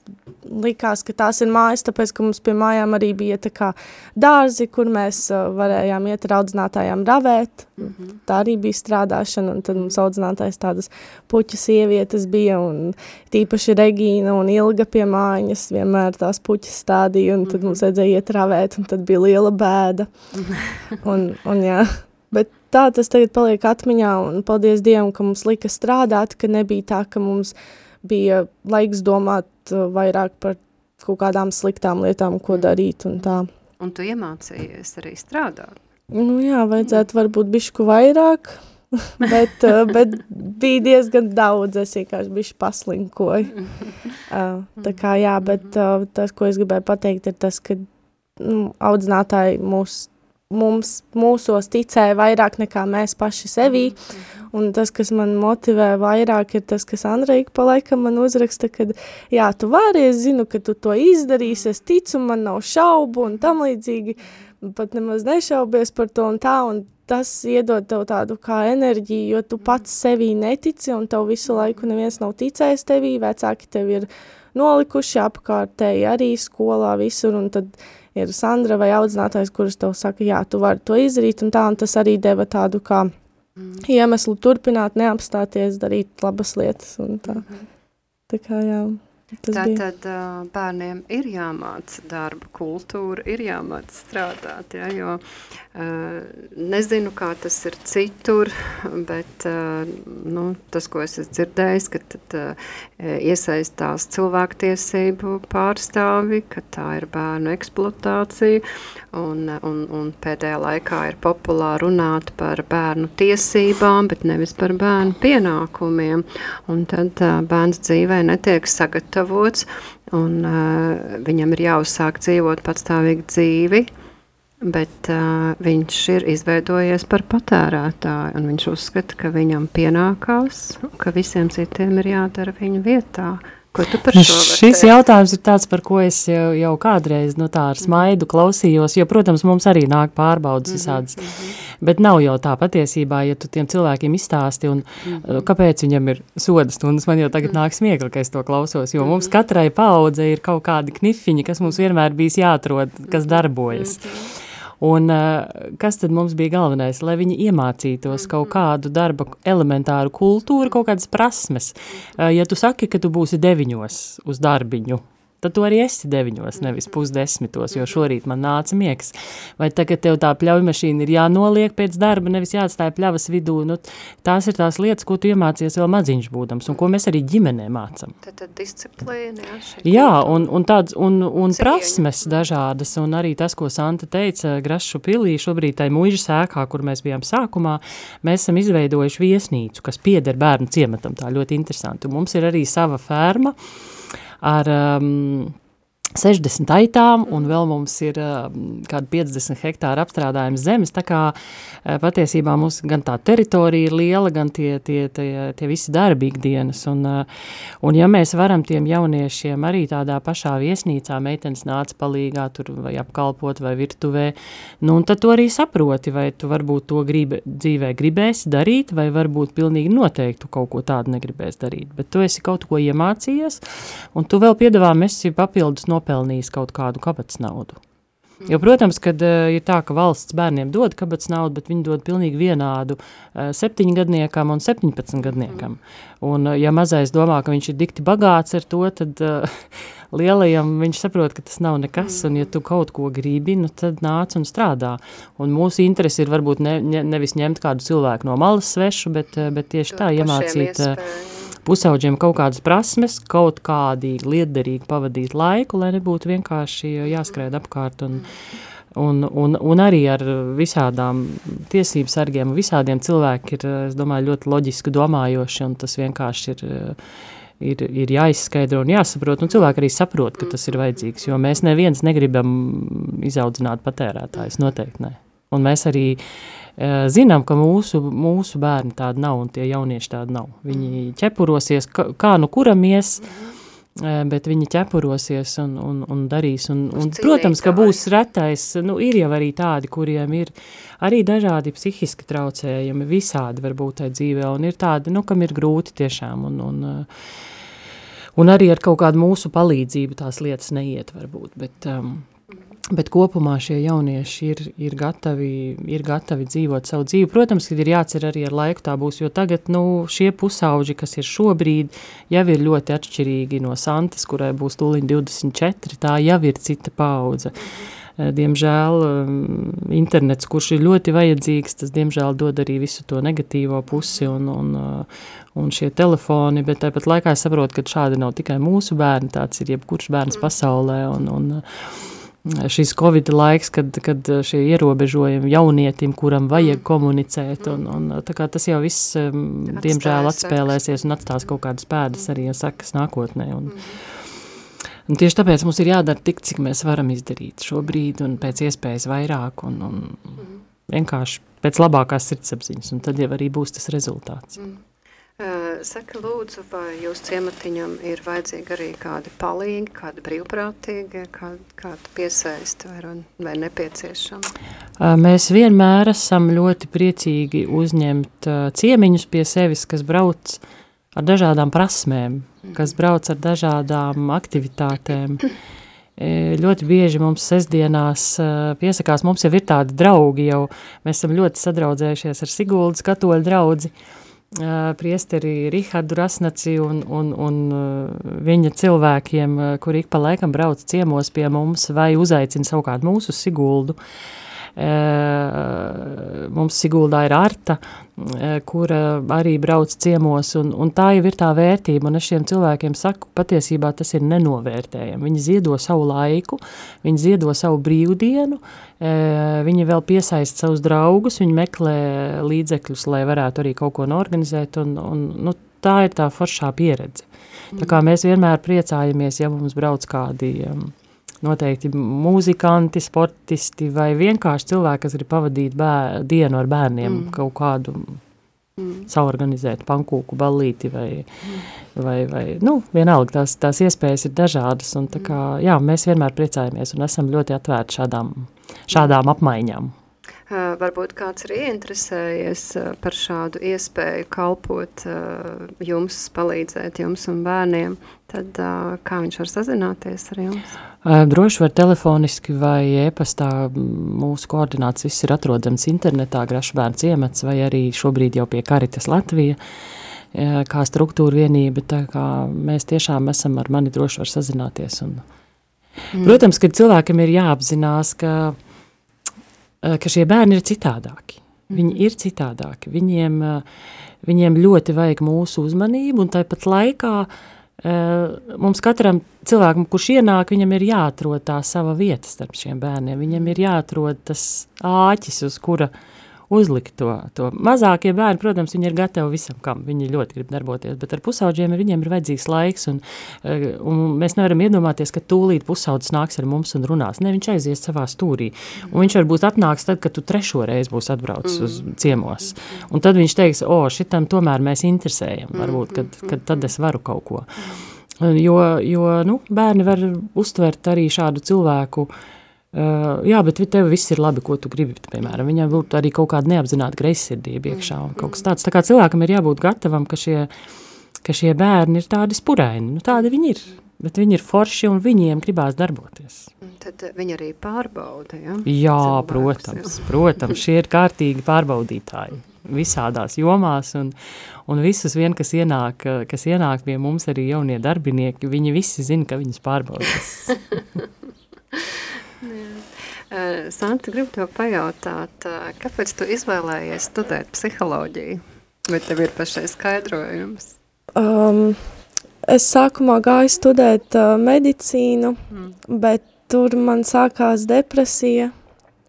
likās, ka tās ir mājas, tāpēc, ka mums pie mājām arī bija tā kā dārzi, kur mēs uh, varējām iet ar audzinātājām ravēt. Mm -hmm. Tā arī bija strādāšana, un tad mums audzinātājs tādas puķu sievietes bija, un tīpaši Regīna un Ilga pie mājas vienmēr tās puķas stādīja, un tad mm -hmm. mums vajadzēja iet ravēt, un tad bija liela bēda. un, un jā, bet tā tas tagad paliek atmiņā, un paldies Dievam, ka mums lika strādāt, ka nebija tā, ka mums bija laiks domāt uh, vairāk par kaut kādām sliktām lietām, ko mm. darīt un tā. Un tu iemācījies arī strādāt? Nu jā, vajadzētu varbūt bišku vairāk, bet, uh, bet bija diezgan daudz, es vienkārši bišķi paslinkoju. Uh, tā kā jā, bet tas, ko es gribēju pateikt, ir tas, ka nu, audzinātāji mūs mums, mūsos ticēja vairāk nekā mēs paši sevī, mhm. Un tas, kas man motivē vairāk, ir tas, kas Andreika pa laikam man uzraksta, kad, jā, tu vari, es zinu, ka tu to izdarīsi, es ticu, man nav šaubu un tam līdzīgi, pat nemaz nešaubies par to un tā, un tas iedod tev tādu kā enerģiju, jo tu pats sevī netici, un tev visu laiku neviens nav ticējis tevī, vecāki tev ir nolikuši apkārtēji arī skolā visur, un tad ir Sandra vai audzinātājs, kurš tev saka, jā, tu vari to izdarīt, un tā, un tas arī deva tādu kā. Iemeslu turpināt, neapstāties, darīt labas lietas, un tā. Mm -hmm. Tā kā, jā. Tātad bērniem ir jāmāca darba kultūra, ir jāmāca strādāt, ja, jo nezinu, kā tas ir citur, bet nu, tas, ko es esmu dzirdējis, ka tad iesaistās cilvēktiesību pārstāvi, ka tā ir bērnu eksploatācija, un, un, un pēdējā laikā ir populāri runāt par bērnu tiesībām, bet nevis par bērnu pienākumiem, un tad bērns dzīvē netiek sagatavots, un uh, viņam ir jāuzsāk dzīvot patstāvīgu dzīvi, bet uh, viņš ir izveidojies par patērētāju, un viņš uzskata, ka viņam pienākās, ka visiem citiem ir jādara viņa vietā. Ko tu par nu, šo Šis jautājums ir tāds, par ko es jau, jau kādreiz nu, tā ar smaidu klausījos, jo, protams, mums arī nāk pārbaudas -hmm. visādas, mm -hmm. bet nav jau tā patiesībā, ja tu tiem cilvēkiem izstāsti, un mm -hmm. kāpēc viņam ir soda stundas, man jau tagad -hmm. nāk smiekli, ka es to klausos, jo mums katrai paudze ir kaut kādi knifiņi, kas mums vienmēr bijis jāatrod, kas darbojas. Mm -hmm. Un kas tad mums bija galvenais? Lai viņi iemācītos kaut kādu darba elementāru kultūru, kaut kādas prasmes. Ja tu saki, ka tu būsi deviņos uz darbiņu, tad tu arī esi deviņos, nevis pusdesmitos, jo šorīt man nāca miegs. Vai tagad tev tā pļaujmašīna ir jānoliek pēc darba, nevis jāatstāja pļavas vidū. Nu, tās ir tās lietas, ko tu iemācies vēl madziņš būdams, un ko mēs arī ģimenē mācam. Tad, tad disciplīna, jā, jā un, un tāds, un, un Cieņa. prasmes dažādas, un arī tas, ko Santa teica Grašu pilī, šobrīd tai muiža sēkā, kur mēs bijām sākumā, mēs esam izveidojuši viesnīcu, kas pieder bērnu ciematam, tā ļoti interesanti. Un mums ir arī sava ferma, uh, ar um, 60 aitām, un vēl mums ir uh, kādi 50 hektāri apstrādājums zemes, tā kā uh, patiesībā mums gan tā teritorija ir liela, gan tie, tie, tie, tie visi darbi ikdienas, un, uh, un ja mēs varam tiem jauniešiem arī tādā pašā viesnīcā, meitenes nāca palīgā tur vai apkalpot vai virtuvē, nu tad tu arī saproti, vai tu varbūt to gribi, dzīvē gribēsi darīt, vai varbūt pilnīgi noteikti kaut ko tādu negribēsi darīt, bet tu esi kaut ko iemācījies, un tu vēl piedāvā esi papildus no nopelnījis kaut kādu kabatas naudu. Jo, protams, kad uh, ir tā, ka valsts bērniem dod kabatas naudu, bet viņi dod pilnīgi vienādu uh, septiņgadniekam un septiņpadsmitgadniekam. Un, uh, ja mazais domā, ka viņš ir dikti bagāts ar to, tad uh, lielajam viņš saprot, ka tas nav nekas, un ja tu kaut ko gribi, nu tad nāc un strādā. Un mūsu interesi ir varbūt ne, ne, nevis ņemt kādu cilvēku no malas svešu, bet, bet tieši tā iemācīt. Uh, pusauģiem kaut kādas prasmes, kaut kādīgi liederīgi pavadīt laiku, lai nebūtu vienkārši jāskrēd apkārt un, un, un, un arī ar visādām tiesību sargiem, visādiem cilvēki ir, domāju, ļoti loģiski domājoši, un tas vienkārši ir, ir, ir jāizskaidro un jāsaprot, un cilvēki arī saprot, ka tas ir vajadzīgs, jo mēs neviens negribam izaudzināt patērētājus, noteikti ne. Un mēs arī uh, zinām, ka mūsu, mūsu bērni tādi nav un tie jaunieši tādi nav. Viņi ķepurosies, kā, kā nu kuram ies, eh, bet viņi ķepurosies un, un, un darīs. Un, un, protams, ka būs retais, nu ir jau arī tādi, kuriem ir arī dažādi psihiski traucējumi, visādi varbūt tai dzīvē, un ir tādi, nu, kam ir grūti tiešām, un, un, eh, un arī ar kaut kādu mūsu palīdzību tās lietas neiet varbūt, bet... Um, Bet kopumā šie jaunieši ir, ir, gatavi, ir gatavi dzīvot savu dzīvi. Protams, ir jācer arī ar laiku tā būs, jo tagad nu, šie pusauģi, kas ir šobrīd, jau ir ļoti atšķirīgi no Santas, kurai būs tūliņ 24, tā jau ir cita paudze. Eh, diemžēl mm, internets, kurš ir ļoti vajadzīgs, tas diemžēl dod arī visu to negatīvo pusi un, un, eh, un šie telefoni, bet tāpat laikā es saprotu, ka šādi nav tikai mūsu bērni, tāds ir jebkurš bērns pasaulē un, un šis Covid laiks, kad, kad šie ierobežojumi jaunietim, kuram vajag mm. komunicēt, un, un tā kā tas jau viss, um, diemžēl, atspēlēsies un atstās kaut kādas pēdas arī sakas nākotnē. Un, mm. un tieši tāpēc mums ir jādara tik, cik mēs varam izdarīt šobrīd un pēc iespējas vairāk un, un mm. vienkārši pēc labākās sirdsapziņas, un tad jau arī būs tas rezultāts. Mm. Saka, lūdzu, vai jūs ciematiņam ir vajadzīgi arī kādi palīgi, kādi brīvprātīgi, kādi, kādi piesaisti vai, vai nepieciešami? Mēs vienmēr esam ļoti priecīgi uzņemt ciemiņus pie sevis, kas brauc ar dažādām prasmēm, kas brauc ar dažādām aktivitātēm. Ļoti bieži mums sestdienās piesakās, mums jau ir tādi draugi, jau mēs esam ļoti sadraudzējušies ar Siguldas katoļu draudzi, uh, priesteri Rihardu Rasnaci un, un, un viņa cilvēkiem, kuri ik pa laikam brauc ciemos pie mums vai uzaicina savukārt mūsu Siguldu. Mums Siguldā ir Arta, kura arī brauc ciemos, un, un tā jau ir tā vērtība, un es šiem cilvēkiem saku, patiesībā tas ir nenovērtējami. Viņi ziedo savu laiku, viņi ziedo savu brīvdienu, Viņi vēl piesaista savus draugus, viņi meklē līdzekļus, lai varētu arī kaut ko norganizēt, un, un nu, tā ir tā foršā pieredze. Tā kā mēs vienmēr priecājamies, ja mums brauc kādi um, noteikti mūzikanti, sportisti vai vienkārši cilvēki, kas grib pavadīt bēr, dienu ar bērniem mm. kaut kādu mm. saorganizēt pankūku ballīti vai, mm. vai, vai nu, vienalga tās, tās iespējas ir dažādas un tā kā, jā, mēs vienmēr priecājamies un esam ļoti atvērti šādām, šādām apmaiņām. Uh, varbūt kāds ir ieinteresējies uh, par šādu iespēju kalpot uh, jums, palīdzēt jums un bērniem, tad kā viņš var sazināties ar jums? Droši var telefoniski vai e-pastā. Mūsu koordināts viss ir atrodams internetā, Grašbērns iemets vai arī šobrīd jau pie Karitas Latvija kā struktūra vienība, tā kā mēs tiešām esam ar mani droši var sazināties. Un, mm. Protams, ka cilvēkam ir jāapzinās, ka ka šie bērni ir citādāki. Viņi mhm. ir citādāki. Viņiem, viņiem ļoti vajag mūsu uzmanību, un tāpat laikā eh, mums katram cilvēkam, kurš ienāk, viņam ir jāatrod tā sava vieta starp šiem bērniem. Viņam ir jāatrod tas āķis, uz kura uh, uzlikt to, to. Mazākie bērni, protams, viņi ir gatavi visam, kam viņi ļoti grib darboties, bet ar pusauģiem viņiem ir vajadzīgs laiks, un, eh, un mēs nevaram iedomāties, ka tūlīt pusaudzis nāks ar mums un runās. Ne, viņš aizies savā stūrī, un viņš varbūt atnāks tad, kad tu trešo reizi būs atbraucis uz ciemos, un tad viņš teiks, o, šitam tomēr mēs interesējam, varbūt, kad, kad tad es varu kaut ko. Jo, jo nu, bērni var uztvert arī šādu cilvēku Uh, jā, bet tev viss ir labi, ko tu gribi. Piemēram, viņam būtu arī kaut kāda neapzināta greizsirdība iekšā un kaut kas tāds. Tā kā cilvēkam ir jābūt gatavam, ka šie, ka šie bērni ir tādi spuraini. Nu, tādi viņi ir. Bet viņi ir forši un viņiem gribās darboties. Tad viņi arī pārbauda, ja? Jā, Cilvēks, protams, jā. protams, šie ir kārtīgi pārbaudītāji visādās jomās un, un visus vien, kas ienāk, kas ienāk pie mums arī jaunie darbinieki, viņi visi zina, ka viņus pārbaudās. Santa, gribu to pajautāt, kāpēc tu izvēlējies studēt psiholoģiju? Vai tev ir pašai skaidrojums? Um, es sākumā gāju studēt uh, medicīnu, mm. bet tur man sākās depresija.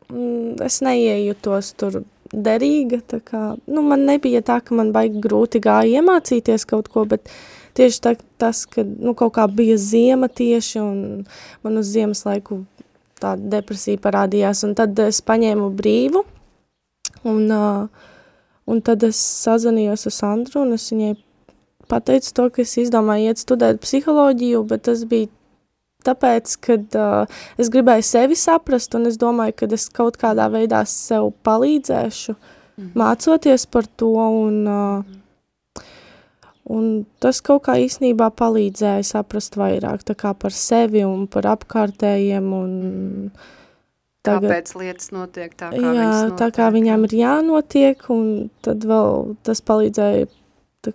Mm, es neiejūtos tur derīga, tā kā, nu, man nebija tā, ka man baigi grūti gāja iemācīties kaut ko, bet tieši tā, tas, ka, nu, kaut kā bija ziema tieši, un man uz ziemas laiku tāda depresija parādījās, un tad es paņēmu brīvu, un, uh, un tad es sazvanījos ar Sandru, un es viņai pateicu to, ka es izdomāju iet studēt psiholoģiju, bet tas bija tāpēc, ka uh, es gribēju sevi saprast, un es domāju, ka es kaut kādā veidā sev palīdzēšu, mm. mācoties par to, un uh, Un tas kaut kā īsnībā palīdzēja saprast vairāk par sevi un par apkārtējiem. Un tagad, Kāpēc lietas notiek tā, kā jā, notiek? tā kā viņām ir jānotiek, un tad vēl tas palīdzēja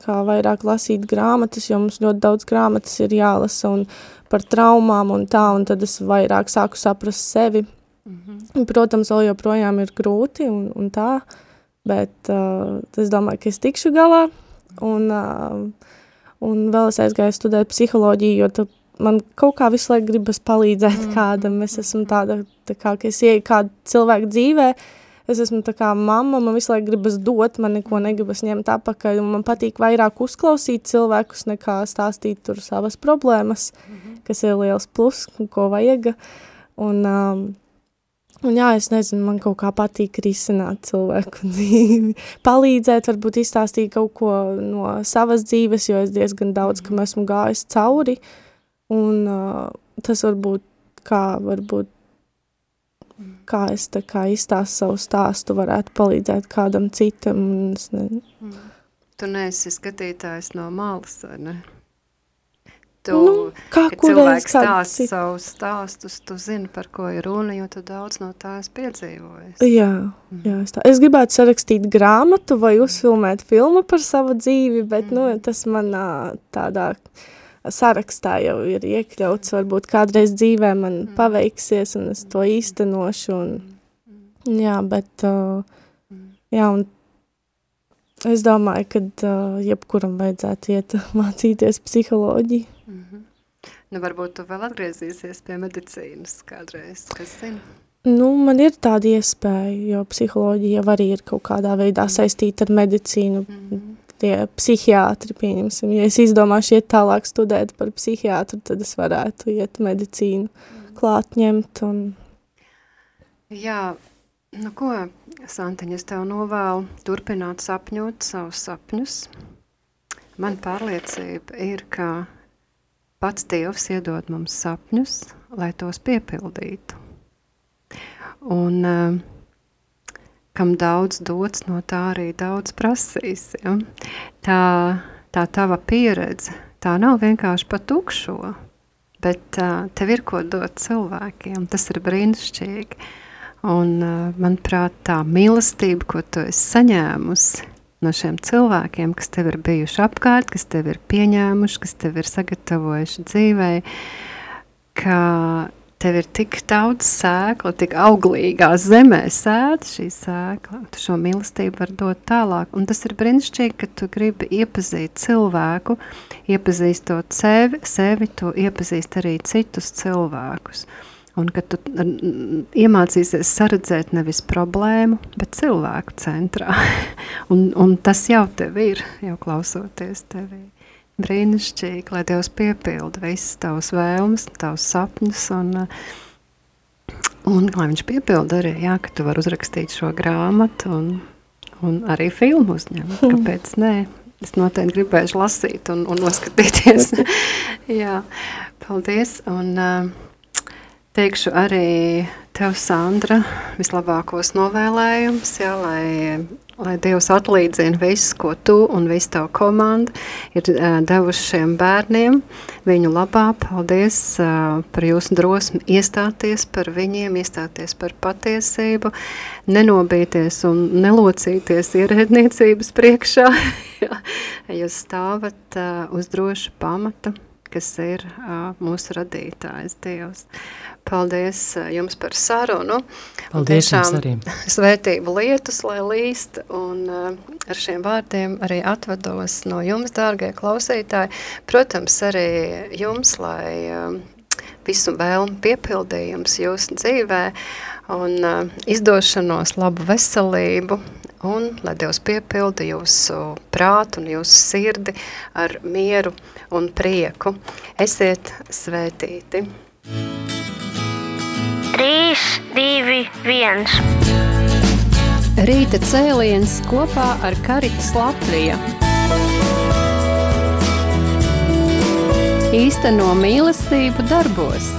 kā, vairāk lasīt grāmatas, jo mums ļoti daudz grāmatas ir jālasa un par traumām un tā, un tad es vairāk sāku saprast sevi. Mm -hmm. Protams, vēl joprojām ir grūti un, un tā, bet uh, es domāju, ka es tikšu galā. Un, un vēl es aizgāju studēt psiholoģiju, jo man kaut kā visu laiku gribas palīdzēt mm. kādam. Es esmu tāda, tā kā, ka es ieju kādu cilvēku dzīvē, es esmu tā kā mamma, man visu laiku gribas dot, man neko negribas ņemt apakaļ, un man patīk vairāk uzklausīt cilvēkus, nekā stāstīt tur savas problēmas, mm -hmm. kas ir liels plus, ko vajag. Un, um, Un jā, es nezinu, man kaut kā patīk risināt cilvēku dzīvi. Palīdzēt, varbūt izstāstīt kaut ko no savas dzīves, jo es diezgan daudz, kam esmu gājis cauri. Un uh, tas varbūt kā, varbūt, kā es tā kā izstāstu savu stāstu, varētu palīdzēt kādam citam. Es ne... Mm. Tu neesi skatītājs no malas, vai ne? Tu, nu, kā cilvēks stāsta savus stāstus, tu zini, par ko ir runa, jo tu daudz no tā esi piedzīvojis. Jā, mm. jā es, tā. es gribētu sarakstīt grāmatu vai uzfilmēt filmu par savu dzīvi, bet mm. nu, tas manā tādā sarakstā jau ir iekļauts, varbūt kādreiz dzīvē man mm. paveiksies un es to īstenošu. Un, mm. jā, bet uh, jā, un Es domāju, ka uh, jebkuram vajadzētu iet mācīties psiholoģiju. Mm -hmm. Nu, varbūt tu vēl atgriezīsies pie medicīnas kādreiz, kas zina? Nu, man ir tāda iespēja, jo psiholoģija arī ir kaut kādā veidā mm. saistīta ar medicīnu. Mm -hmm. Tie psihiātri, pieņemsim, ja es izdomāšu iet tālāk studēt par psihiātru, tad es varētu iet medicīnu. Mm klāt ņemt. Un... Jā, nu ko, Santiņa, es tev novēlu turpināt sapņot savus sapņus. Man pārliecība ir, ka pats Dievs iedod mums sapņus, lai tos piepildītu. Un uh, kam daudz dots, no tā arī daudz prasīs. Ja? Tā, tā tava pieredze, tā nav vienkārši pa tukšo, bet uh, tev ir ko dot cilvēkiem. Tas ir brīnišķīgi. Un, uh, manuprāt, tā mīlestība, ko tu esi saņēmusi no šiem cilvēkiem, kas tev ir bijuši apkārt, kas tev ir pieņēmuši, kas tev ir sagatavojuši dzīvei, ka tev ir tik daudz sēkla, tik auglīgā zemē sēta šī sēkla, tu šo mīlestību var dot tālāk. Un tas ir brīnišķīgi, ka tu gribi iepazīt cilvēku, iepazīstot sevi, sevi tu iepazīst arī citus cilvēkus. Un ka tu iemācīsies saredzēt nevis problēmu, bet cilvēku centrā. un, un tas jau tev ir, jau klausoties tevī brīnišķīgi, lai Dievs piepilda visas tavas vēlmes, tavas sapņus, un, un lai viņš piepilda arī, jā, ka tu vari uzrakstīt šo grāmatu un, un arī filmu uzņemt, kāpēc nē. Es noteikti gribēšu lasīt un, un noskatīties. jā, paldies, un uh, teikšu arī tev, Sandra, vislabākos novēlējumus, jā, lai lai Dievs atlīdzina visu, ko tu un visu tavu komandu ir devuši šiem bērniem. Viņu labā paldies par jūsu drosmi iestāties par viņiem, iestāties par patiesību, nenobīties un nelocīties ierēdniecības priekšā. Jūs stāvat uz droša pamata kas ir uh, mūsu radītājs Dievs. Paldies uh, jums par sarunu. Paldies jums arī. Svētību lietus, lai līst, un uh, ar šiem vārdiem arī atvados no jums, dārgie klausītāji. Protams, arī jums, lai uh, visu vēlmu piepildījums jūsu dzīvē un izdošanos, labu veselību, un lai Dievs piepilda jūsu prātu un jūsu sirdi ar mieru un prieku. Esiet svētīti! 3, 2, 1. Rīta cēliens kopā ar Karitas Latviju. Īsteno mīlestību darbos.